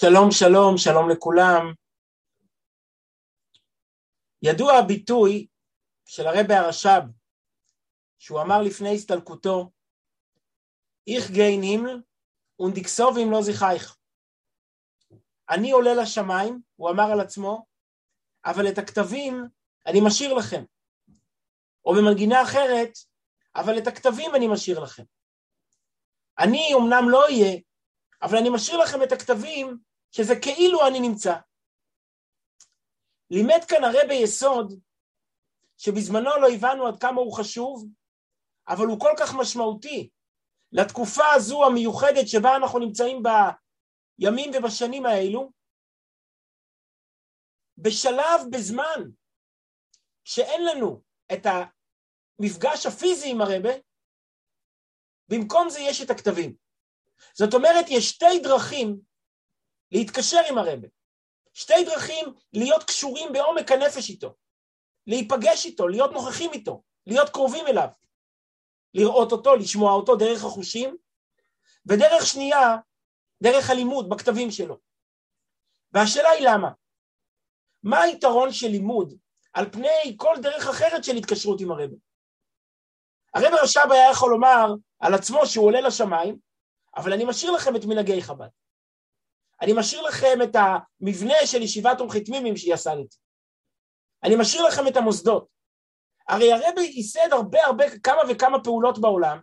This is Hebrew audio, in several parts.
שלום, שלום, שלום לכולם. ידוע הביטוי של הרבי הרש"ב, שהוא אמר לפני הסתלקותו, איך גיין הימל ונדקסוב אם לא זיכייך. אני עולה לשמיים, הוא אמר על עצמו, אבל את הכתבים אני משאיר לכם. או במנגינה אחרת, אבל את הכתבים אני משאיר לכם. אני אמנם לא אהיה, אבל אני משאיר לכם את הכתבים שזה כאילו אני נמצא. לימד כאן הרבי יסוד שבזמנו לא הבנו עד כמה הוא חשוב, אבל הוא כל כך משמעותי לתקופה הזו המיוחדת שבה אנחנו נמצאים בימים ובשנים האלו, בשלב, בזמן, שאין לנו את המפגש הפיזי עם הרבה, במקום זה יש את הכתבים. זאת אומרת, יש שתי דרכים להתקשר עם הרבה, שתי דרכים להיות קשורים בעומק הנפש איתו, להיפגש איתו, להיות נוכחים איתו, להיות קרובים אליו, לראות אותו, לשמוע אותו דרך החושים, ודרך שנייה, דרך הלימוד בכתבים שלו. והשאלה היא למה? מה היתרון של לימוד על פני כל דרך אחרת של התקשרות עם הרבה? הרב רש"ב היה יכול לומר על עצמו שהוא עולה לשמיים, אבל אני משאיר לכם את מנהגי חב"ד. אני משאיר לכם את המבנה של ישיבת תומכי תמימים שיסדתי. אני משאיר לכם את המוסדות. הרי הרבי ייסד הרבה הרבה, כמה וכמה פעולות בעולם,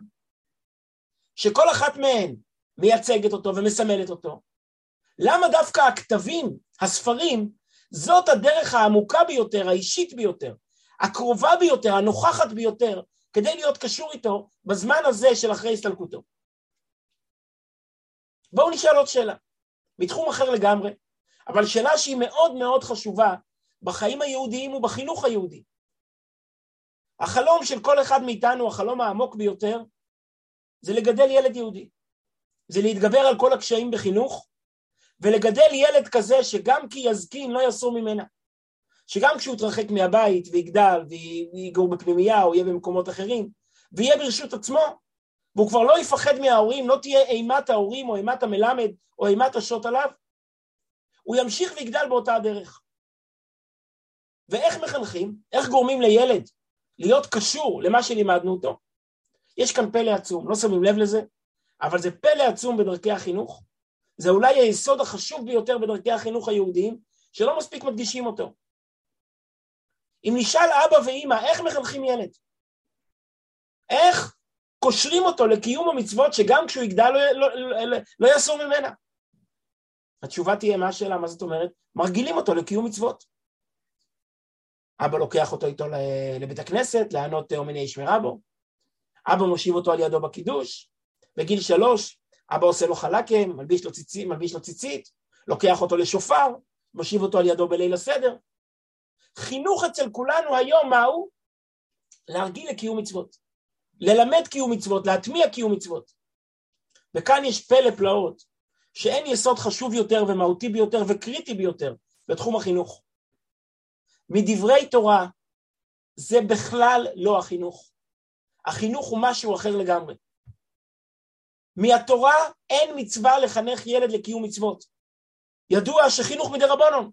שכל אחת מהן מייצגת אותו ומסמלת אותו. למה דווקא הכתבים, הספרים, זאת הדרך העמוקה ביותר, האישית ביותר, הקרובה ביותר, הנוכחת ביותר, כדי להיות קשור איתו בזמן הזה של אחרי הסתלקותו. בואו נשאל עוד שאלה. מתחום אחר לגמרי, אבל שאלה שהיא מאוד מאוד חשובה בחיים היהודיים ובחינוך היהודי. החלום של כל אחד מאיתנו, החלום העמוק ביותר, זה לגדל ילד יהודי. זה להתגבר על כל הקשיים בחינוך, ולגדל ילד כזה שגם כי יזקין לא יסור ממנה. שגם כשהוא יתרחק מהבית ויגדל ויגור בפנימייה או יהיה במקומות אחרים, ויהיה ברשות עצמו, והוא כבר לא יפחד מההורים, לא תהיה אימת ההורים או אימת המלמד או אימת השוט עליו, הוא ימשיך ויגדל באותה הדרך. ואיך מחנכים? איך גורמים לילד להיות קשור למה שלימדנו אותו? יש כאן פלא עצום, לא שמים לב לזה, אבל זה פלא עצום בדרכי החינוך. זה אולי היסוד החשוב ביותר בדרכי החינוך היהודיים, שלא מספיק מדגישים אותו. אם נשאל אבא ואימא, איך מחנכים ילד? איך קושרים אותו לקיום המצוות שגם כשהוא יגדל לא, לא, לא, לא, יסור ממנה. התשובה תהיה מה השאלה, מה זאת אומרת? מרגילים אותו לקיום מצוות. אבא לוקח אותו איתו לבית הכנסת, לענות אומני ישמרה בו. אבא מושיב אותו על ידו בקידוש. בגיל שלוש, אבא עושה לו חלקם, מלביש לו ציצית, מלביש לו ציצית, לוקח אותו לשופר, מושיב אותו על ידו בליל הסדר. חינוך אצל כולנו היום מהו? להרגיל לקיום מצוות. ללמד קיום מצוות, להטמיע קיום מצוות. וכאן יש פלא פלאות, שאין יסוד חשוב יותר ומהותי ביותר וקריטי ביותר בתחום החינוך. מדברי תורה זה בכלל לא החינוך. החינוך הוא משהו אחר לגמרי. מהתורה אין מצווה לחנך ילד לקיום מצוות. ידוע שחינוך מדי רבונון.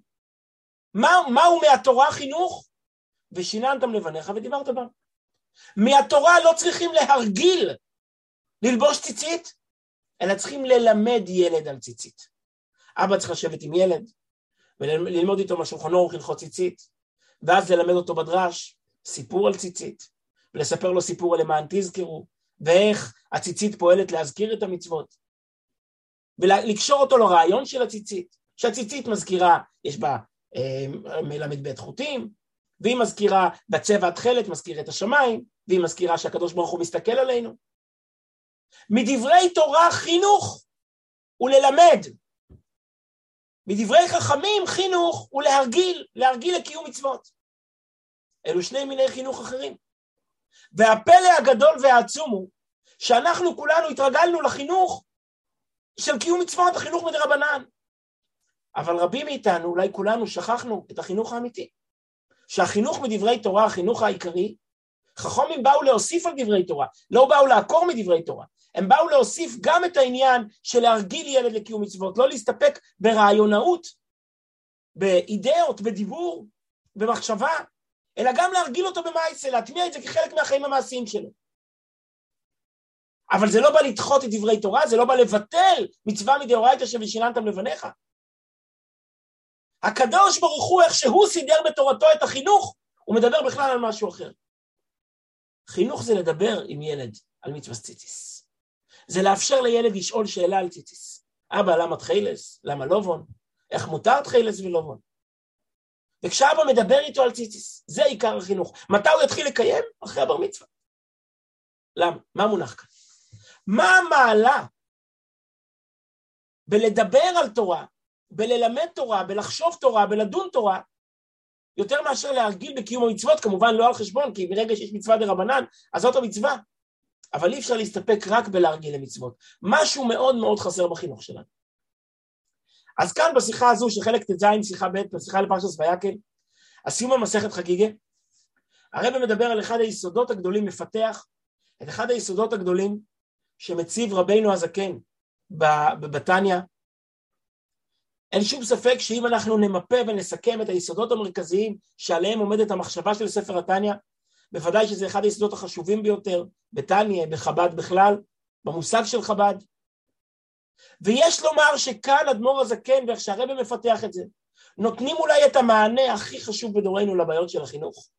מה, מהו מהתורה חינוך? ושיננתם לבניך ודיברת בם. מהתורה לא צריכים להרגיל ללבוש ציצית, אלא צריכים ללמד ילד על ציצית. אבא צריך לשבת עם ילד וללמוד איתו מהשולחנו ערוך הלכות ציצית, ואז ללמד אותו בדרש סיפור על ציצית, ולספר לו סיפור על למען תזכרו, ואיך הציצית פועלת להזכיר את המצוות, ולקשור אותו לרעיון של הציצית, שהציצית מזכירה, יש בה אה, בית חוטים, והיא מזכירה בצבע התכלת, מזכיר את השמיים, והיא מזכירה שהקדוש ברוך הוא מסתכל עלינו. מדברי תורה חינוך הוא ללמד. מדברי חכמים חינוך הוא להרגיל, להרגיל לקיום מצוות. אלו שני מיני חינוך אחרים. והפלא הגדול והעצום הוא שאנחנו כולנו התרגלנו לחינוך של קיום מצוות, החינוך מדרבנן. אבל רבים מאיתנו, אולי כולנו, שכחנו את החינוך האמיתי. שהחינוך מדברי תורה, החינוך העיקרי, חכמים באו להוסיף על דברי תורה, לא באו לעקור מדברי תורה, הם באו להוסיף גם את העניין של להרגיל ילד לקיום מצוות, לא להסתפק ברעיונאות, באידאות, בדיבור, במחשבה, אלא גם להרגיל אותו במעשה, להטמיע את זה כחלק מהחיים המעשיים שלו. אבל זה לא בא לדחות את דברי תורה, זה לא בא לבטל מצווה מדאורייתא שבשיננתם לבניך. הקדוש ברוך הוא, איך שהוא סידר בתורתו את החינוך, הוא מדבר בכלל על משהו אחר. חינוך זה לדבר עם ילד על מצווה ציציס. זה לאפשר לילד לשאול שאלה על ציציס. אבא, למה תחילס? למה לובון? איך מותר תחילס ולובון? וכשאבא מדבר איתו על ציציס, זה עיקר החינוך. מתי הוא יתחיל לקיים? אחרי הבר מצווה. למה? מה מונח כאן? מה המעלה בלדבר על תורה, בללמד תורה, בלחשוב תורה, בלדון תורה, יותר מאשר להרגיל בקיום המצוות, כמובן לא על חשבון, כי ברגע שיש מצווה דה רבנן, אז זאת המצווה. אבל אי אפשר להסתפק רק בלהרגיל למצוות. משהו מאוד מאוד חסר בחינוך שלנו. אז כאן בשיחה הזו, שחלק ט"ז, שיחה ב', בשיחה לפרשת ויקל, הסיום המסכת חגיגה, הרב מדבר על אחד היסודות הגדולים, מפתח את אחד היסודות הגדולים שמציב רבינו הזקן בבתניא. אין שום ספק שאם אנחנו נמפה ונסכם את היסודות המרכזיים שעליהם עומדת המחשבה של ספר התניא, בוודאי שזה אחד היסודות החשובים ביותר, בתניא, בחב"ד בכלל, במושג של חב"ד. ויש לומר שכאן אדמו"ר הזקן, ואיך שהרבא מפתח את זה, נותנים אולי את המענה הכי חשוב בדורנו לבעיות של החינוך.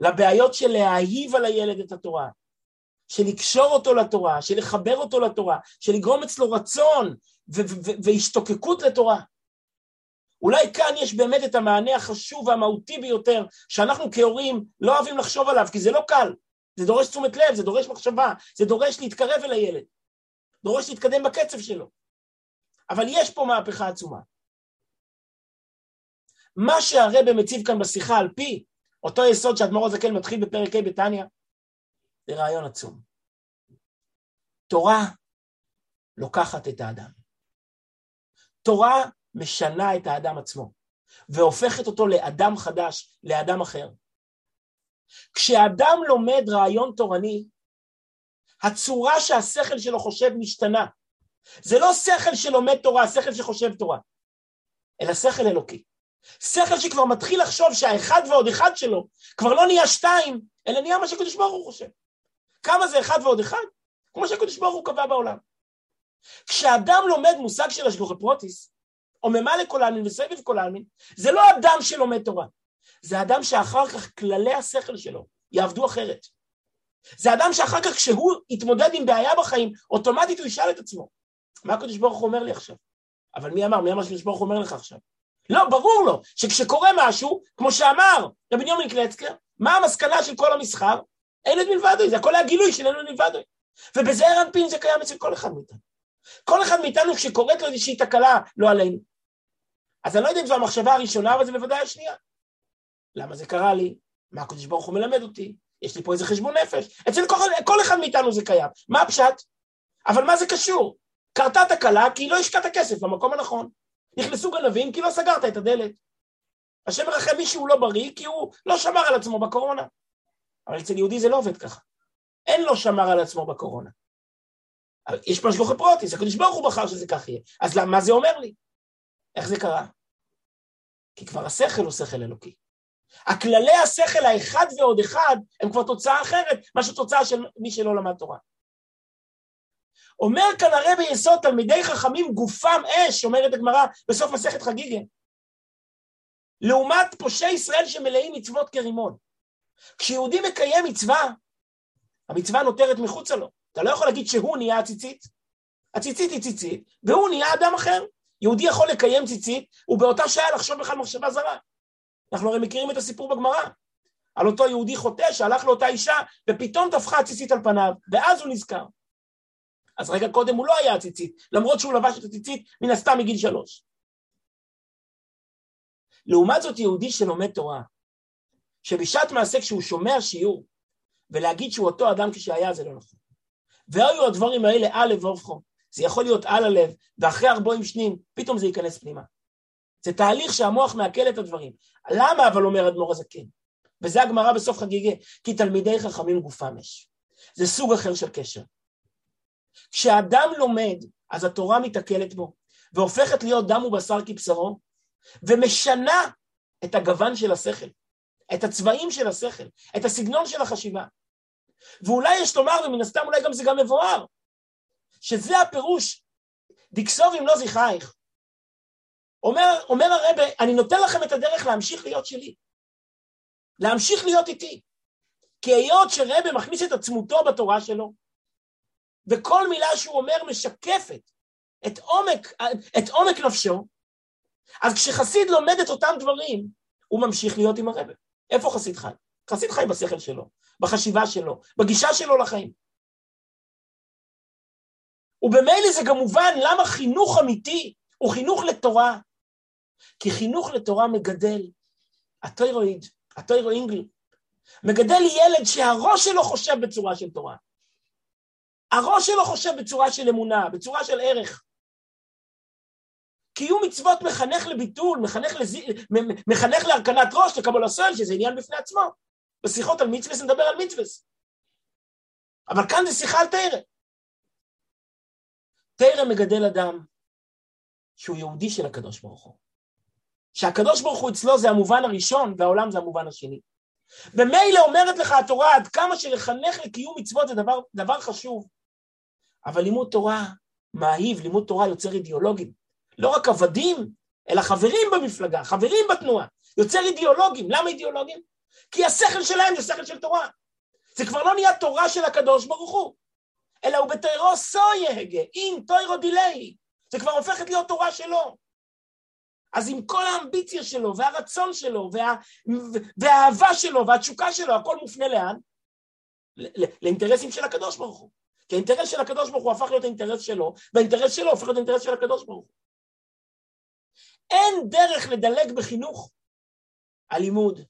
לבעיות של להאהיב על הילד את התורה, של לקשור אותו לתורה, של לחבר אותו לתורה, של לגרום אצלו רצון והשתוקקות לתורה. אולי כאן יש באמת את המענה החשוב והמהותי ביותר, שאנחנו כהורים לא אוהבים לחשוב עליו, כי זה לא קל. זה דורש תשומת לב, זה דורש מחשבה, זה דורש להתקרב אל הילד, דורש להתקדם בקצב שלו. אבל יש פה מהפכה עצומה. מה שהרבא מציב כאן בשיחה על פי אותו יסוד שאדמו"ר הזקן מתחיל בפרק ה' בתניא, זה רעיון עצום. תורה לוקחת את האדם. תורה משנה את האדם עצמו, והופכת אותו לאדם חדש, לאדם אחר. כשאדם לומד רעיון תורני, הצורה שהשכל שלו חושב משתנה. זה לא שכל שלומד תורה, שכל שחושב תורה, אלא שכל אלוקי. שכל שכבר מתחיל לחשוב שהאחד ועוד אחד שלו כבר לא נהיה שתיים, אלא נהיה מה שקדוש ברוך הוא חושב. כמה זה אחד ועוד אחד? כמו שהקדוש ברוך הוא קבע בעולם. כשאדם לומד מושג של השגוחי פרוטיס, או ממלא כל העלמין וסבב כל העלמין, זה לא אדם שלומד תורה, זה אדם שאחר כך כללי השכל שלו יעבדו אחרת. זה אדם שאחר כך כשהוא יתמודד עם בעיה בחיים, אוטומטית הוא ישאל את עצמו, מה הקדוש ברוך הוא אומר לי עכשיו? אבל מי אמר? מי אמר שקדוש ברוך הוא אומר לך עכשיו? לא, ברור לו שכשקורה משהו, כמו שאמר רבי ניומין קלצקר, מה המסקנה של כל המסחר? אין את מלבדו, זה הכל היה גילוי של אין את מלבדו. ובזה אנפין זה קיים אצל כל אחד מאיתנו. כל אחד מאיתנו כשקורית לו איזושהי תקלה, לא עלינו. אז אני לא יודע אם זו המחשבה הראשונה, אבל זה בוודאי השנייה. למה זה קרה לי? מה הקדוש ברוך הוא מלמד אותי? יש לי פה איזה חשבון נפש. אצל כל, כל אחד מאיתנו זה קיים. מה הפשט? אבל מה זה קשור? קרתה תקלה כי לא השקעת כסף במקום הנכון. נכנסו גנבים כי לא סגרת את הדלת. השם מרחם מישהו לא בריא כי הוא לא שמר על עצמו בקורונה. אבל אצל יהודי זה לא עובד ככה. אין לו שמר על עצמו בקורונה. יש פה השגוחי פרוטיס, הקדוש ברוך הוא בחר שזה כך יהיה. אז מה זה אומר לי? איך זה קרה? כי כבר השכל הוא שכל אלוקי. הכללי השכל האחד ועוד אחד הם כבר תוצאה אחרת מאשר תוצאה של מי שלא למד תורה. אומר כאן הרי ביסוד תלמידי חכמים גופם אש, אומרת הגמרא בסוף מסכת חגיגה. לעומת פושעי ישראל שמלאים מצוות כרימון. כשיהודי מקיים מצווה, המצווה נותרת מחוצה לו. אתה לא יכול להגיד שהוא נהיה הציצית. הציצית היא ציצית, והוא נהיה אדם אחר. יהודי יכול לקיים ציצית, ובאותה שעה לחשוב בכלל מחשבה זרה. אנחנו הרי מכירים את הסיפור בגמרא. על אותו יהודי חוטא שהלך לאותה אישה, ופתאום טפחה הציצית על פניו, ואז הוא נזכר. אז רגע קודם הוא לא היה הציצית, למרות שהוא לבש את הציצית מן הסתם מגיל שלוש. לעומת זאת יהודי שלומד תורה, שבשעת מעשה כשהוא שומע שיעור, ולהגיד שהוא אותו אדם כשהיה זה לא נכון. והיו הדברים האלה על לב ובכו. זה יכול להיות על הלב, ואחרי ארבעים שנים, פתאום זה ייכנס פנימה. זה תהליך שהמוח מעכל את הדברים. למה אבל אומר אדמו"ר הזקן? וזה הגמרא בסוף חגיגה, כי תלמידי חכמים גופם יש. זה סוג אחר של קשר. כשאדם לומד, אז התורה מתעכלת בו, והופכת להיות דם ובשר כבשרו, ומשנה את הגוון של השכל, את הצבעים של השכל, את הסגנון של החשיבה. ואולי יש לומר, ומן הסתם אולי גם זה גם מבואר, שזה הפירוש, דקסור אם לא זכרייך. אומר, אומר הרב, אני נותן לכם את הדרך להמשיך להיות שלי, להמשיך להיות איתי. כי היות שרבה מכניס את עצמותו בתורה שלו, וכל מילה שהוא אומר משקפת את עומק, את עומק נפשו, אז כשחסיד לומד את אותם דברים, הוא ממשיך להיות עם הרבה. איפה חסיד חי? חסיד חי בשכל שלו, בחשיבה שלו, בגישה שלו לחיים. ובמילא זה גם מובן למה חינוך אמיתי הוא חינוך לתורה. כי חינוך לתורה מגדל, הטוירואיד, הטוירואינגל, מגדל ילד שהראש שלו חושב בצורה של תורה. הראש שלו חושב בצורה של אמונה, בצורה של ערך. קיום מצוות מחנך לביטול, מחנך, לז... מחנך להרכנת ראש, לקבל הסוהל, שזה עניין בפני עצמו. בשיחות על מצווה נדבר על מצווה. אבל כאן זה שיחה על תרא. תרא מגדל אדם שהוא יהודי של הקדוש ברוך הוא. שהקדוש ברוך הוא אצלו זה המובן הראשון והעולם זה המובן השני. במילא אומרת לך התורה עד כמה שלחנך לקיום מצוות זה דבר, דבר חשוב, אבל לימוד תורה מאהיב, לימוד תורה יוצר אידיאולוגים. לא רק עבדים, אלא חברים במפלגה, חברים בתנועה. יוצר אידיאולוגים. למה אידיאולוגים? כי השכל שלהם זה שכל של תורה. זה כבר לא נהיה תורה של הקדוש ברוך הוא, אלא הוא בתוירו סו יהגה, אם תוירו דילי. זה כבר הופכת להיות תורה שלו. אז עם כל האמביציה שלו, והרצון שלו, וה, והאהבה שלו, והתשוקה שלו, הכל מופנה לאן? לאינטרסים של הקדוש ברוך הוא. כי האינטרס של הקדוש ברוך הוא הפך להיות האינטרס שלו, והאינטרס שלו הופך להיות האינטרס של הקדוש ברוך הוא. אין דרך לדלג בחינוך על לימוד,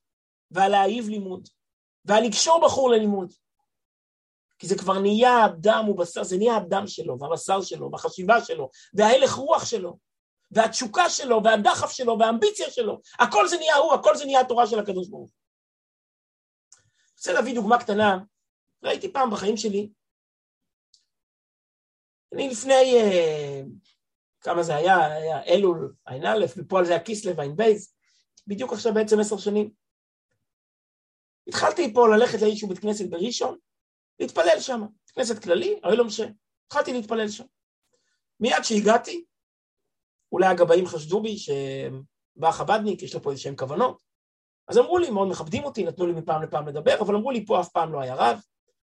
ועל להעיב לימוד, ועל לקשור בחור ללימוד. כי זה כבר נהיה הדם ובשר, זה נהיה הדם שלו, והבשר שלו, והחשיבה שלו, וההלך רוח שלו, והתשוקה שלו, והדחף שלו, והאמביציה שלו. הכל זה נהיה הוא, הכל זה נהיה התורה של הקדוש ברוך. אני רוצה להביא דוגמה קטנה. ראיתי פעם בחיים שלי, אני לפני, uh, כמה זה היה, היה אלול, ע"א, בפועל זה היה כיסלב, ע"ב, בדיוק עכשיו בעצם עשר שנים. התחלתי פה ללכת לאיזשהו בית כנסת בראשון, להתפלל שם, בית כנסת כללי, אבל לא משנה. התחלתי להתפלל שם. מיד שהגעתי, אולי הגבאים חשדו בי שבא חבדניק, יש לו פה איזשהם כוונות. אז אמרו לי, מאוד מכבדים אותי, נתנו לי מפעם לפעם לדבר, אבל אמרו לי, פה אף פעם לא היה רב,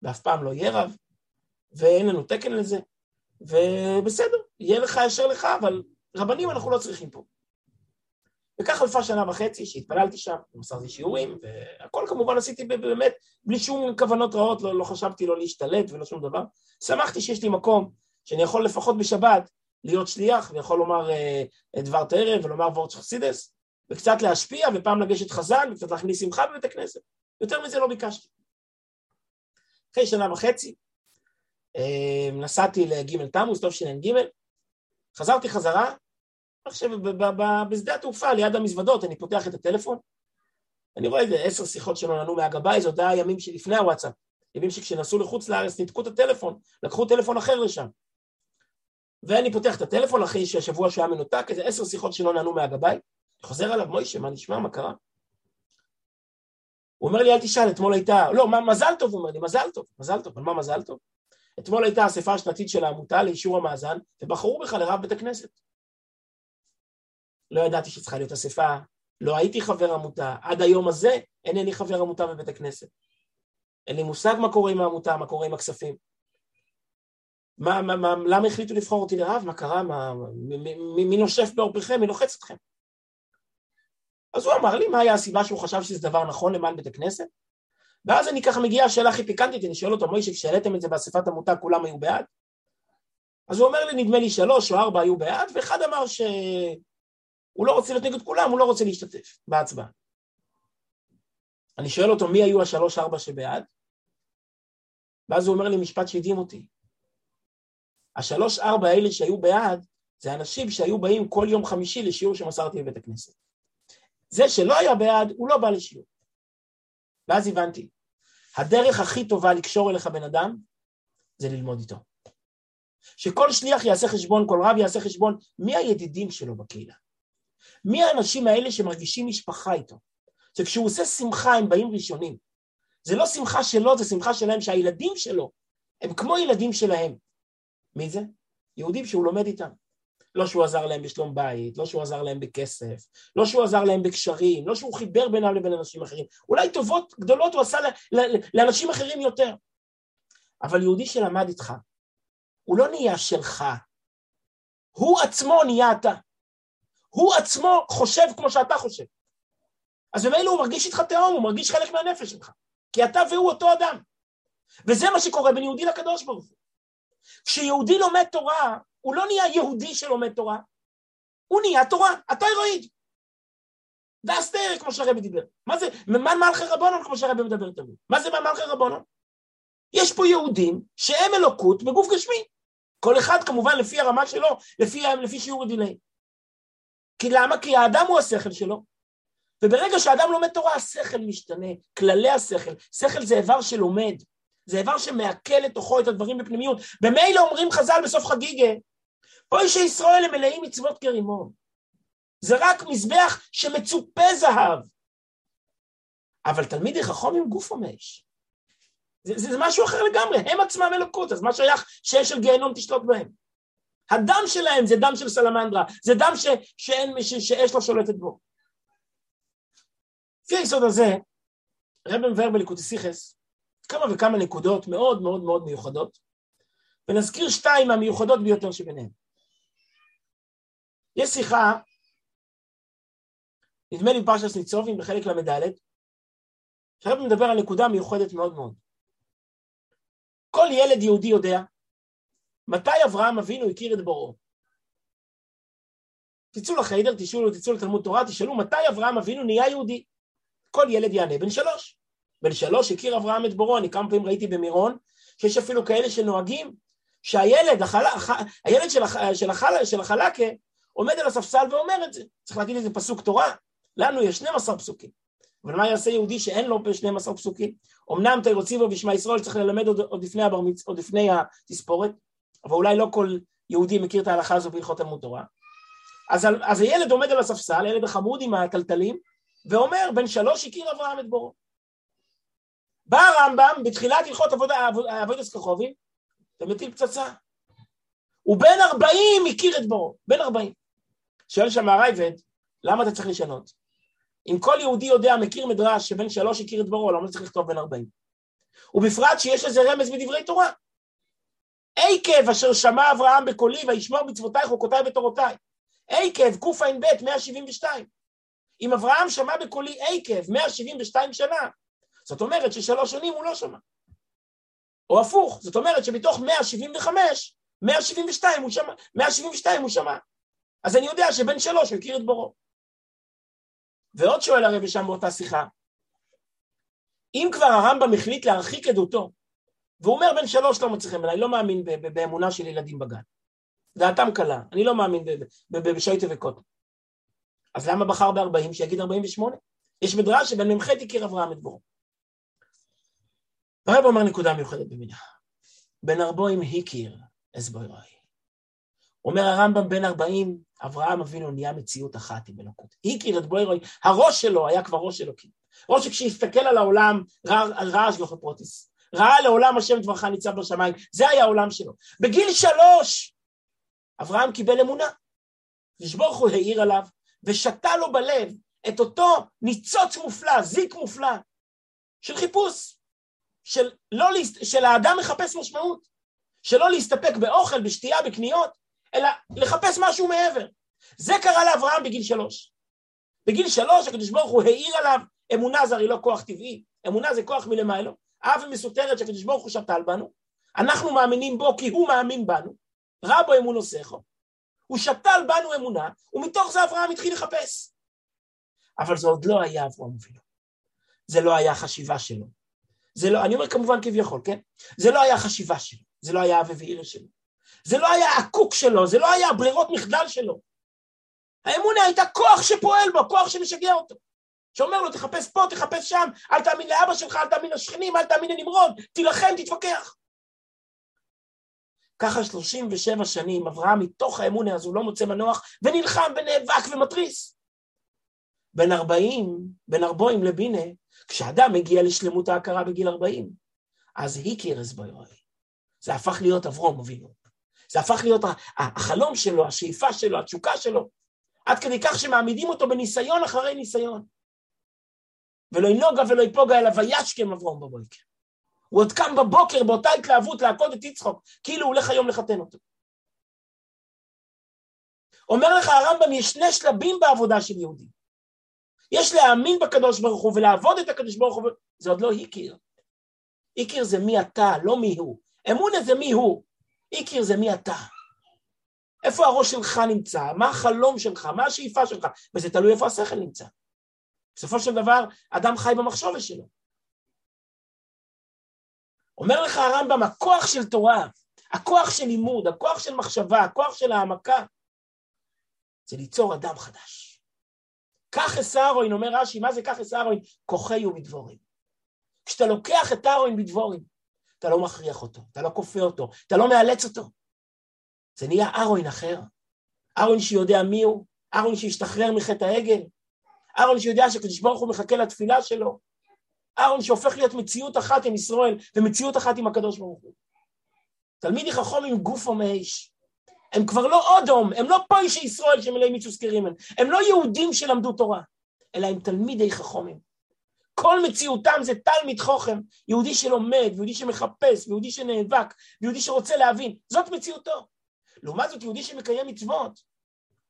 ואף פעם לא יהיה רב, ואין לנו תקן לזה, ובסדר, יהיה לך אשר לך, אבל רבנים אנחנו לא צריכים פה. וכך חלפה שנה וחצי שהתפללתי שם, מסרתי שיעורים, והכל כמובן עשיתי באמת בלי שום כוונות רעות, לא, לא חשבתי לא להשתלט ולא שום דבר. שמחתי שיש לי מקום שאני יכול לפחות בשבת להיות שליח, ויכול לומר uh, דבר תרא ולומר וורט חסידס, וקצת להשפיע, ופעם לגשת חזן, וקצת להכניס שמחה בבית הכנסת. יותר מזה לא ביקשתי. אחרי שנה וחצי, uh, נסעתי לג' תמוז, טוב שנ"ג, חזרתי חזרה, עכשיו בשדה התעופה, ליד המזוודות, אני פותח את הטלפון, אני רואה איזה עשר שיחות שלא נענו מהגבאי, עוד היה ימים שלפני הוואטסאפ, ימים שכשנסעו לחוץ לארץ ניתקו את הטלפון, לקחו טלפון אחר לשם. ואני פותח את הטלפון אחרי שהשבוע שהיה מנותק, איזה עשר שיחות שלא נענו מהגבאי, חוזר עליו, מוישה, מה נשמע, מה קרה? הוא אומר לי, אל תשאל, אתמול הייתה, לא, מה, מזל טוב, הוא אומר לי, מזל טוב, מזל טוב, על מה מזל טוב? אתמול הייתה אספה השנתית של העמותה לאישור המאזן, ובחרו בך לרב בית הכנסת. לא ידעתי שצריכה להיות אספה, לא הייתי חבר עמותה, עד היום הזה אינני חבר עמותה בבית הכנסת. אין לי מושג מה קורה עם העמותה, מה קורה עם הכספים. מה, מה, מה, למה החליטו לבחור אותי לרב? מה קרה? מה, מי, מי נושף בעורפכם? מי לוחץ אתכם? אז הוא אמר לי מה היה הסיבה שהוא חשב שזה דבר נכון למען בית הכנסת? ואז אני ככה מגיע השאלה הכי פיקנטית, אני שואל אותו, מוישה, כשהעליתם את זה באספת עמותה כולם היו בעד? אז הוא אומר לי, נדמה לי שלוש או ארבע היו בעד, ואחד אמר שהוא לא רוצה להיות נגד כולם, הוא לא רוצה להשתתף בהצבעה. אני שואל אותו, מי היו השלוש ארבע שבעד? ואז הוא אומר לי משפט שהדהים אותי. השלוש ארבע האלה שהיו בעד, זה אנשים שהיו באים כל יום חמישי לשיעור שמסרתי בבית הכנסת. זה שלא היה בעד, הוא לא בא לשיעור. ואז הבנתי, הדרך הכי טובה לקשור אליך בן אדם, זה ללמוד איתו. שכל שליח יעשה חשבון, כל רב יעשה חשבון, מי הידידים שלו בקהילה? מי האנשים האלה שמרגישים משפחה איתו? שכשהוא עושה שמחה הם באים ראשונים. זה לא שמחה שלו, זה שמחה שלהם, שהילדים שלו הם כמו ילדים שלהם. מי זה? יהודים שהוא לומד איתם. לא שהוא עזר להם בשלום בית, לא שהוא עזר להם בכסף, לא שהוא עזר להם בקשרים, לא שהוא חיבר בינם לבין אנשים אחרים. אולי טובות גדולות הוא עשה לאנשים אחרים יותר. אבל יהודי שלמד איתך, הוא לא נהיה שלך, הוא עצמו נהיה אתה. הוא עצמו חושב כמו שאתה חושב. אז במילא הוא מרגיש איתך תהום, הוא מרגיש חלק מהנפש שלך. כי אתה והוא אותו אדם. וזה מה שקורה בין יהודי לקדוש ברוך הוא. כשיהודי לומד תורה, הוא לא נהיה יהודי שלומד תורה, הוא נהיה תורה, אלוהיד. ואסתר, כמו שהרבי דיבר. מה זה, מה מלכי רבונון, כמו שהרבי מדבר תמיד. מה זה מלכי רבונון? יש פה יהודים שהם אלוקות בגוף גשמי. כל אחד כמובן לפי הרמה שלו, לפי, לפי שיעור הדיני. כי למה? כי האדם הוא השכל שלו. וברגע שאדם לומד תורה, השכל משתנה, כללי השכל. שכל זה איבר שלומד, זה איבר שמעכל לתוכו את הדברים בפנימיות. במילא אומרים חז"ל בסוף חגיגה, אוי שישראל הם מלאים מצוות כרימון. זה רק מזבח שמצופה זהב. אבל תלמידי חכום עם גוף המש. זה, זה, זה משהו אחר לגמרי, הם עצמם אלוקות, אז מה שייך שאש של גיהנום תשלוט בהם? הדם שלהם זה דם של סלמנדרה, זה דם ש, שאין, ש, שאש לא שולטת בו. לפי היסוד הזה, רב מבאר בליקוטיסיכס כמה וכמה נקודות מאוד מאוד מאוד מיוחדות, ונזכיר שתיים מהמיוחדות ביותר שביניהן. יש שיחה, נדמה לי בפרשת ניצובים בחלק ל"ד, שהרב מדבר על נקודה מיוחדת מאוד מאוד. כל ילד יהודי יודע מתי אברהם אבינו הכיר את בוראו. תצאו לחיידר, תשאלו, תצאו לתלמוד תורה, תשאלו מתי אברהם אבינו נהיה יהודי. כל ילד יענה בן שלוש. בן שלוש הכיר אברהם את בוראו, אני כמה פעמים ראיתי במירון, שיש אפילו כאלה שנוהגים, שהילד, החל... הילד של, הח... של, החל... של החלקה, עומד על הספסל ואומר את זה. צריך להגיד איזה פסוק תורה. לנו יש 12 פסוקים. אבל מה יעשה יהודי שאין לו 12 פסוקים? אמנם תירוציבו בשמע ישראל צריך ללמד עוד, עוד, לפני הברמיץ, עוד לפני התספורת, אבל אולי לא כל יהודי מכיר את ההלכה הזו בהלכות תלמוד תורה. אז, אז הילד עומד על הספסל, הילד החמוד עם הטלטלים, ואומר, בן שלוש הכיר אברהם את בורו. בא הרמב"ם בתחילת הלכות עבודת סככובים, ומטיל פצצה. הוא בן ארבעים הכיר את בורו, בן ארבעים. שואל שם הרייבד, למה אתה צריך לשנות? אם כל יהודי יודע, מכיר מדרש שבן שלוש הכיר את בורו, למה צריך לכתוב בן ארבעים? ובפרט שיש לזה רמז בדברי תורה. עקב אשר שמע אברהם בקולי וישמור מצוותיי חוקותיי ותורותיי. עקב קע"ב 172. אם אברהם שמע בקולי עקב 172 שנה, זאת אומרת ששלוש שנים הוא לא שמע. או הפוך, זאת אומרת שמתוך 175, 172 הוא שמע, 172 הוא שמע. אז אני יודע שבן שלוש הכיר את בורו. ועוד שואל הרבי שם באותה שיחה, אם כבר הרמב"ם החליט להרחיק עדותו, והוא אומר בן שלוש לא מצליחים, אני לא מאמין באמונה של ילדים בגן. דעתם קלה, אני לא מאמין בשויטה וקוטו. אז למה בחר ב-40 שיגיד 48? יש מדרש שבן מ"ח הכיר אברהם את בורו. הרב אומר נקודה מיוחדת במידה. בן ארבעים הכיר אסבוירוי. אומר הרמב"ם בן ארבעים, אברהם אבינו נהיה מציאות אחת עם אלוקות. הכיר את בוירוי, הראש שלו היה כבר ראש אלוקים. ראש שכשהסתכל על העולם, ראה השגחה פרוטיס. ראה לעולם השם דברך ניצב בשמיים, זה היה העולם שלו. בגיל שלוש, אברהם קיבל אמונה. לשבור הוא העיר עליו, ושתה לו בלב את אותו ניצוץ מופלא, זיק מופלא, של חיפוש. של, לא, של האדם מחפש משמעות, שלא להסתפק באוכל, בשתייה, בקניות, אלא לחפש משהו מעבר. זה קרה לאברהם בגיל שלוש. בגיל שלוש הקדוש ברוך הוא העיר עליו, אמונה זה הרי לא כוח טבעי, אמונה זה כוח מלמעלה, אהבה מסותרת שהקדוש ברוך הוא שתל בנו, אנחנו מאמינים בו כי הוא מאמין בנו, רע בו אמונו שכו, הוא שתל בנו אמונה, ומתוך זה אברהם התחיל לחפש. אבל זה עוד לא היה אברהם אבינו. זה לא היה החשיבה שלו. זה לא, אני אומר כמובן כביכול, כן? זה לא היה החשיבה שלו, זה לא היה אבי ועיר שלו. זה לא היה הקוק שלו, זה לא היה ברירות מחדל שלו. האמונה הייתה כוח שפועל בו, כוח שמשגע אותו. שאומר לו, תחפש פה, תחפש שם, אל תאמין לאבא שלך, אל תאמין לשכנים, אל תאמין לנמרוד, תילחם, תתווכח. ככה 37 שנים אברהם מתוך האמונה הזו לא מוצא מנוח ונלחם ונאבק ומתריס. בין 40, בין ארבעים לבינה, כשאדם מגיע לשלמות ההכרה בגיל 40, אז הכיר אז ביואי. זה הפך להיות אברום אבינו. זה הפך להיות החלום שלו, השאיפה שלו, התשוקה שלו, עד כדי כך שמעמידים אותו בניסיון אחרי ניסיון. ולא ינוגה ולא יפוגה אלא וישכם אברום בבוקר. הוא עוד קם בבוקר באותה התלהבות לעקוד את יצחוק, כאילו הוא הולך היום לחתן אותו. אומר לך הרמב"ם, יש שני שלבים בעבודה של יהודי. יש להאמין בקדוש ברוך הוא ולעבוד את הקדוש ברוך הוא, זה עוד לא הכיר. הכיר זה מי אתה, לא מי הוא. אמונה זה מי הוא. הכיר זה מי אתה. איפה הראש שלך נמצא, מה החלום שלך, מה השאיפה שלך, וזה תלוי איפה השכל נמצא. בסופו של דבר, אדם חי במחשבת שלו. אומר לך הרמב"ם, הכוח של תורה, הכוח של לימוד, הכוח של מחשבה, הכוח של העמקה, זה ליצור אדם חדש. קח אסהרוין, אומר רש"י, מה זה קח אסהרוין? כוחי ובדבורים. כשאתה לוקח את אהרוין בדבורים, אתה לא מכריח אותו, אתה לא כופה אותו, אתה לא מאלץ אותו. זה נהיה אהרוין אחר. אהרוין שיודע מי הוא, אהרוין שהשתחרר מחטא העגל, אהרון שיודע שקדוש ברוך הוא מחכה לתפילה שלו, אהרון שהופך להיות מציאות אחת עם ישראל ומציאות אחת עם הקדוש ברוך הוא. תלמידי חכום עם גוף או מאש. הם כבר לא אודום, הם לא פוישי ישראל שמלאים מיצוס קרימן, הם לא יהודים שלמדו תורה, אלא הם תלמידי חכומים. כל מציאותם זה תלמיד חוכם, יהודי שלומד, יהודי שמחפש, יהודי שנאבק, יהודי שרוצה להבין, זאת מציאותו. לעומת זאת, יהודי שמקיים מצוות,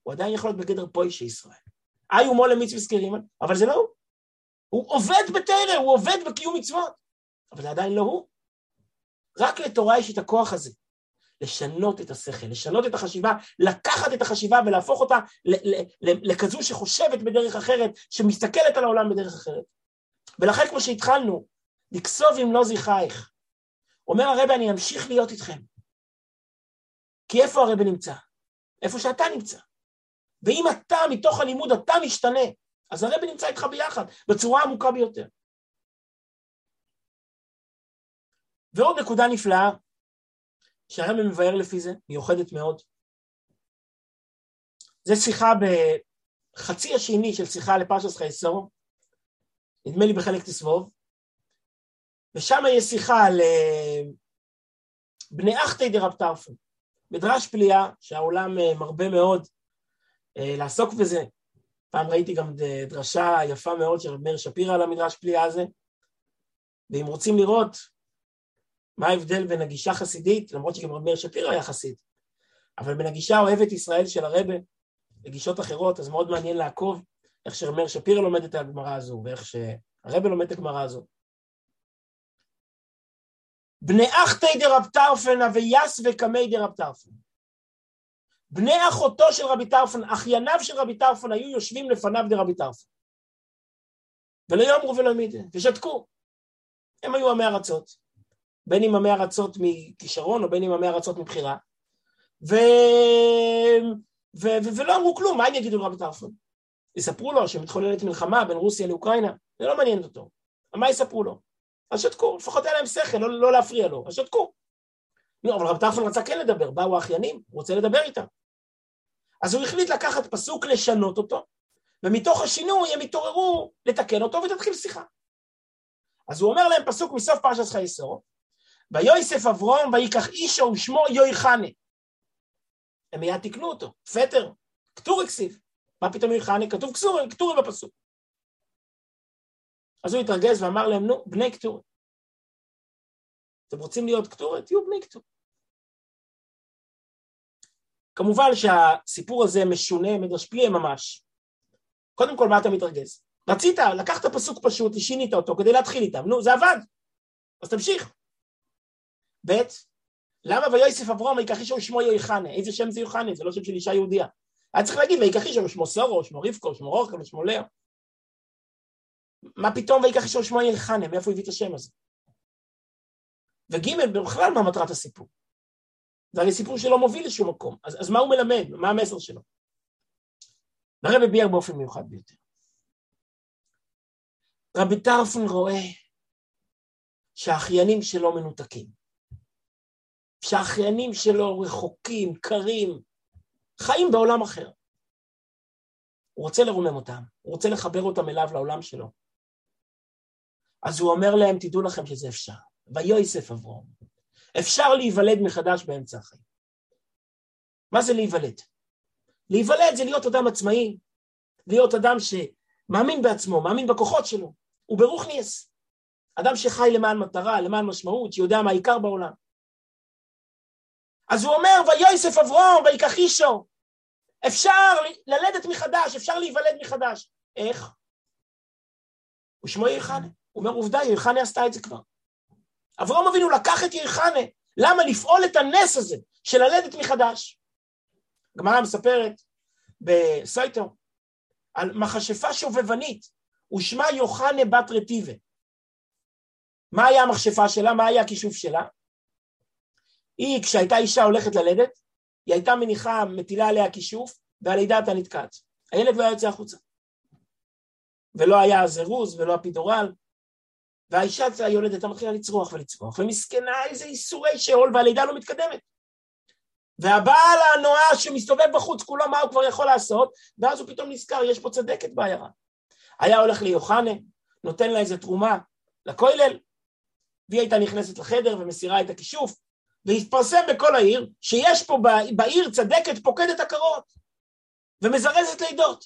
הוא עדיין יכול להיות בגדר פוישי ישראל. איי הוא מולה מצווה סקרימן, אבל זה לא הוא. הוא עובד בתרא, הוא עובד בקיום מצוות, אבל זה עדיין לא הוא. רק לתורה יש את הכוח הזה, לשנות את השכל, לשנות את החשיבה, לקחת את החשיבה ולהפוך אותה לכזו שחושבת בדרך אחרת, שמסתכלת על העולם בדרך אחרת. ולכן כמו שהתחלנו, לקסוב אם לא זכרייך. אומר הרבי, אני אמשיך להיות איתכם. כי איפה הרבי נמצא? איפה שאתה נמצא. ואם אתה, מתוך הלימוד, אתה משתנה, אז הרבי נמצא איתך ביחד, בצורה עמוקה ביותר. ועוד נקודה נפלאה, שהרבי מבאר לפי זה, מיוחדת מאוד. זה שיחה בחצי השני של שיחה לפרשס חייסור, נדמה לי בחלק תסבוב, ושם יש שיחה על אה, בני אחתי דרב טרפון, מדרש פליאה שהעולם אה, מרבה מאוד אה, לעסוק בזה. פעם ראיתי גם דרשה יפה מאוד של מאיר שפירא על המדרש פליאה הזה, ואם רוצים לראות מה ההבדל בין הגישה חסידית, למרות שגם מאיר שפירא היה חסיד, אבל בין הגישה אוהבת ישראל של הרבה לגישות אחרות, אז מאוד מעניין לעקוב איך שמאיר שפירא לומד את הגמרא הזו, ואיך שהרבה לומד את הגמרא הזו. בני אחתי דרב טרפן אבייס וקמי דרב טרפן. בני אחותו של רבי טרפון, אחייניו של רבי טרפון היו יושבים לפניו דרבי טרפון. ולא יאמרו ולא מידה, ושתקו. הם היו עמי ארצות, בין אם עמי ארצות מכישרון או בין אם עמי ארצות מבחירה, ו... ו... ו... ולא אמרו כלום, מה הם יגידו לרבי טרפון? יספרו לו שמתחוללת מלחמה בין רוסיה לאוקראינה, זה לא מעניין אותו. מה יספרו לו? אז שתקו, לפחות היה להם שכל, לא, לא להפריע לו, אז שתקו. נו, אבל רב טרפון רצה כן לדבר, באו האחיינים, הוא רוצה לדבר איתם. אז הוא החליט לקחת פסוק, לשנות אותו, ומתוך השינוי הם התעוררו לתקן אותו ותתחיל שיחה. אז הוא אומר להם פסוק מסוף פרשת חייסור, ויוסף אברום ויקח אישו ושמו יויחנה. הם מיד תיקנו אותו, פטר, כתור הכסיב. מה פתאום יויחנה? כתוב כתורי בפסוק. אז הוא התרגז ואמר להם, נו, בני כתורי. אתם רוצים להיות כתורי? תהיו בני כתורי. כמובן שהסיפור הזה משונה, מדרש פליה ממש. קודם כל, מה אתה מתרגז? רצית, לקחת פסוק פשוט, שינית אותו כדי להתחיל איתם, נו, זה עבד, אז תמשיך. ב', למה ויוסף אברום ויקח אישו שמו יויחנה? איזה שם זה יוחנה? זה לא שם של אישה יהודייה. היה צריך להגיד ויקח אישו שמו סורו, שמו רבקו, שמו רוחם, שמו לאה. מה פתאום ויקח אישו שמו יויחנה? מאיפה הוא הביא את השם הזה? וג', בכלל מה מטרת הסיפור? זה הרי סיפור שלא מוביל לשום מקום. אז, אז מה הוא מלמד? מה המסר שלו? והרבי ביאר באופן מיוחד ביותר. רבי טרפון רואה שהאחיינים שלו מנותקים. שהאחיינים שלו רחוקים, קרים, חיים בעולם אחר. הוא רוצה לרומם אותם, הוא רוצה לחבר אותם אליו, לעולם שלו. אז הוא אומר להם, תדעו לכם שזה אפשר. ויוסף אברום. אפשר להיוולד מחדש באמצע החיים. מה זה להיוולד? להיוולד זה להיות אדם עצמאי, להיות אדם שמאמין בעצמו, מאמין בכוחות שלו, הוא ברוך ניאס. אדם שחי למען מטרה, למען משמעות, שיודע מה העיקר בעולם. אז הוא אומר, ויוסף אברום, ויקח אישו. אפשר ללדת מחדש, אפשר להיוולד מחדש. איך? ושמו ירחנה. הוא אומר, עובדה, ירחנה עשתה את זה כבר. אברום אבינו לקח את ירחנה. למה? לפעול את הנס הזה של ללדת מחדש. הגמרא מספרת בסייטו על מכשפה שובבנית, ושמה יוחנה בת רטיבה. מה היה המכשפה שלה? מה היה הכישוף שלה? היא, כשהייתה אישה הולכת ללדת, היא הייתה מניחה, מטילה עליה כישוף, והלידה הייתה נתקעת. הילד לא היה יוצא החוצה. ולא היה זירוז ולא הפידורל, והאישה היולדת הייתה מתחילה לצרוח ולצרוח, ומסכנה איזה איסורי שאול, והלידה לא מתקדמת. והבעל הנואש שמסתובב בחוץ, כולו מה הוא כבר יכול לעשות, ואז הוא פתאום נזכר, יש פה צדקת בעיירה. היה הולך ליוחנה, נותן לה איזה תרומה לכולל, והיא הייתה נכנסת לחדר ומסירה את הכישוף, והתפרסם בכל העיר שיש פה בעיר צדקת פוקדת עקרות ומזרזת לידות.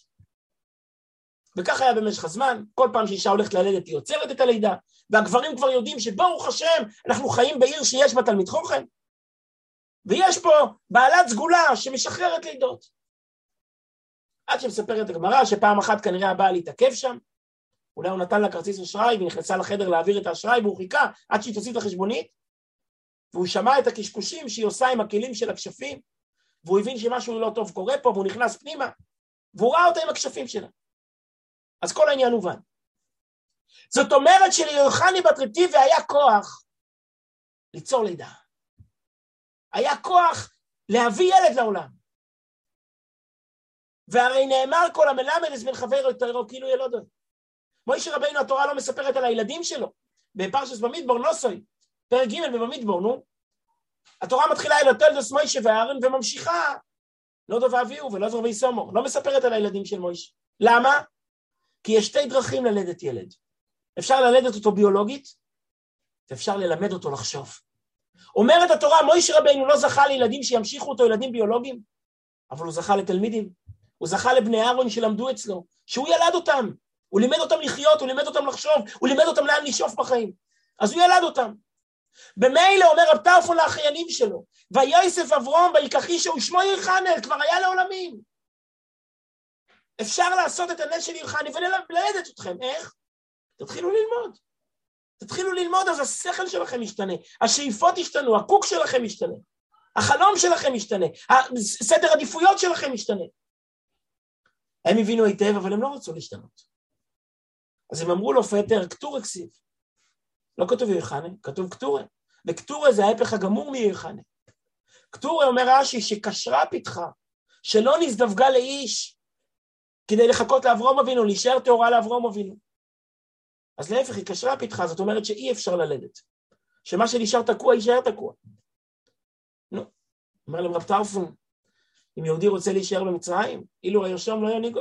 וכך היה במשך הזמן, כל פעם שאישה הולכת ללדת היא עוצרת את הלידה, והגברים כבר יודעים שברוך השם, אנחנו חיים בעיר שיש בה תלמיד חוכם, ויש פה בעלת סגולה שמשחררת לידות. עד שמספרת הגמרא שפעם אחת כנראה הבעל התעכב שם, אולי הוא נתן לה כרטיס אשראי והיא נכנסה לחדר להעביר את האשראי והוא חיכה עד שהיא תוסיף את החשבונית, והוא שמע את הקשקושים שהיא עושה עם הכלים של הכשפים, והוא הבין שמשהו לא טוב קורה פה והוא נכנס פנימה, והוא ראה אותה עם הכשפים שלה. אז כל העניין הובן. זאת אומרת שליוחני בת רטיבי היה כוח ליצור לידה. היה כוח להביא ילד לעולם. והרי נאמר כל המלמד בן חבר יותר כאילו ילודו. מוישה רבינו התורה לא מספרת על הילדים שלו. בפרשס במדבור נוסוי, פרק ג' במדבור, נו. התורה מתחילה אל התולדוס מוישה ואהרן וממשיכה לא דוב אביהו ולא דוב ויסומור. לא מספרת על הילדים של מוישה. למה? כי יש שתי דרכים ללדת ילד. אפשר ללדת אותו ביולוגית, ואפשר ללמד אותו לחשוב. אומרת התורה, מוישה רבינו לא זכה לילדים שימשיכו אותו ילדים ביולוגיים, אבל הוא זכה לתלמידים. הוא זכה לבני אהרון שלמדו אצלו, שהוא ילד אותם. הוא לימד אותם לחיות, הוא לימד אותם לחשוב, הוא לימד אותם לאן לשאוף בחיים. אז הוא ילד אותם. במילא אומר רב טרפון לאחיינים שלו, ויוסף אברום ויקח אישו ושמו ירחנל, כבר היה לעולמים. אפשר לעשות את הנס של ירחני וללדת אתכם, איך? תתחילו ללמוד. תתחילו ללמוד, אז השכל שלכם ישתנה, השאיפות ישתנו, הקוק שלכם ישתנה, החלום שלכם ישתנה, סדר עדיפויות שלכם ישתנה. הם הבינו היטב, אבל הם לא רצו להשתנות. אז הם אמרו לו, פטר, קטור הכסיב. לא כתוב ירחנה, כתוב קטורה. וקטורה זה ההפך הגמור מירחנה. קטורה אומר רש"י שקשרה פתחה, שלא נזדווגה לאיש כדי לחכות לאברום אבינו, להישאר טהורה לאברום אבינו. אז להפך, היא קשרה פתחה, זאת אומרת שאי אפשר ללדת. שמה שנשאר תקוע, יישאר תקוע. נו, אומר להם רב טרפון, אם יהודי רוצה להישאר במצרים, אילו הירשום לא ינהיגו.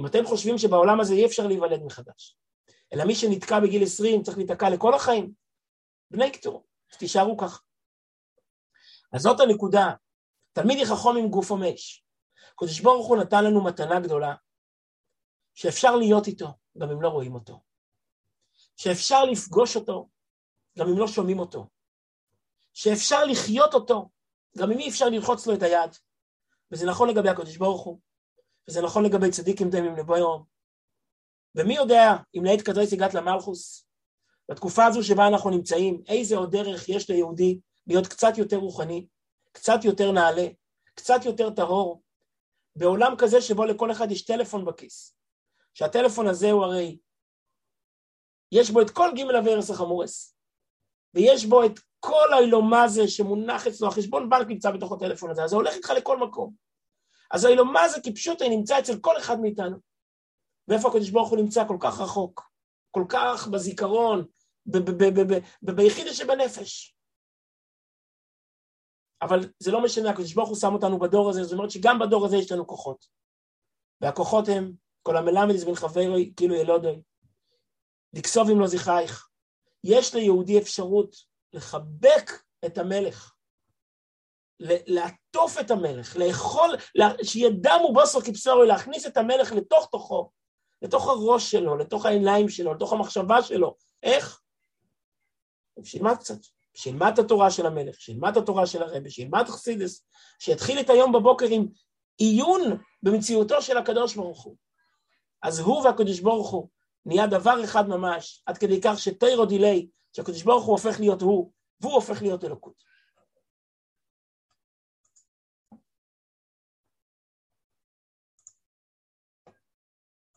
אם אתם חושבים שבעולם הזה אי אפשר להיוולד מחדש, אלא מי שנתקע בגיל 20 צריך להיתקע לכל החיים, בני קטור, אז תישארו כך. אז זאת הנקודה. תלמיד יחכום עם גוף ומש. קדוש ברוך הוא נתן לנו מתנה גדולה, שאפשר להיות איתו, גם אם לא רואים אותו. שאפשר לפגוש אותו, גם אם לא שומעים אותו. שאפשר לחיות אותו, גם אם אי אפשר ללחוץ לו את היד. וזה נכון לגבי הקדוש ברוך הוא, וזה נכון לגבי צדיקים דמים לבוא יום. ומי יודע אם לעת קדרס הגעת למלכוס, בתקופה הזו שבה אנחנו נמצאים, איזה עוד דרך יש ליהודי להיות קצת יותר רוחני, קצת יותר נעלה, קצת יותר טהור, בעולם כזה שבו לכל אחד יש טלפון בכיס, שהטלפון הזה הוא הרי, יש בו את כל ג' אבי החמורס, ויש בו את כל האילומזה שמונח אצלו, החשבון בנק נמצא בתוך הטלפון הזה, אז זה הולך איתך לכל מקום. אז האילומזה כפשוטה נמצא אצל כל אחד מאיתנו. ואיפה הקדוש ברוך הוא נמצא כל כך רחוק, כל כך בזיכרון, ביחידה שבנפש. אבל זה לא משנה, הקדוש ברוך הוא שם אותנו בדור הזה, זאת אומרת שגם בדור הזה יש לנו כוחות. והכוחות הם, כל המלמד איז בן חברוי, כאילו ילודוי, לקסוב אם לא זכרייך. יש ליהודי אפשרות לחבק את המלך, לעטוף את המלך, לאכול, שידע מובוסו כבשורו, להכניס את המלך לתוך תוכו, לתוך הראש שלו, לתוך העיניים שלו, לתוך המחשבה שלו. איך? שילמד קצת, שילמד את התורה של המלך, שילמד את התורה של הרבי, שילמד חסידס, שיתחיל את היום בבוקר עם עיון במציאותו של הקדוש ברוך הוא. אז הוא והקדוש ברוך הוא נהיה דבר אחד ממש, עד כדי כך שתירו דילי, שהקדוש ברוך הוא הופך להיות הוא, והוא הופך להיות אלוקות.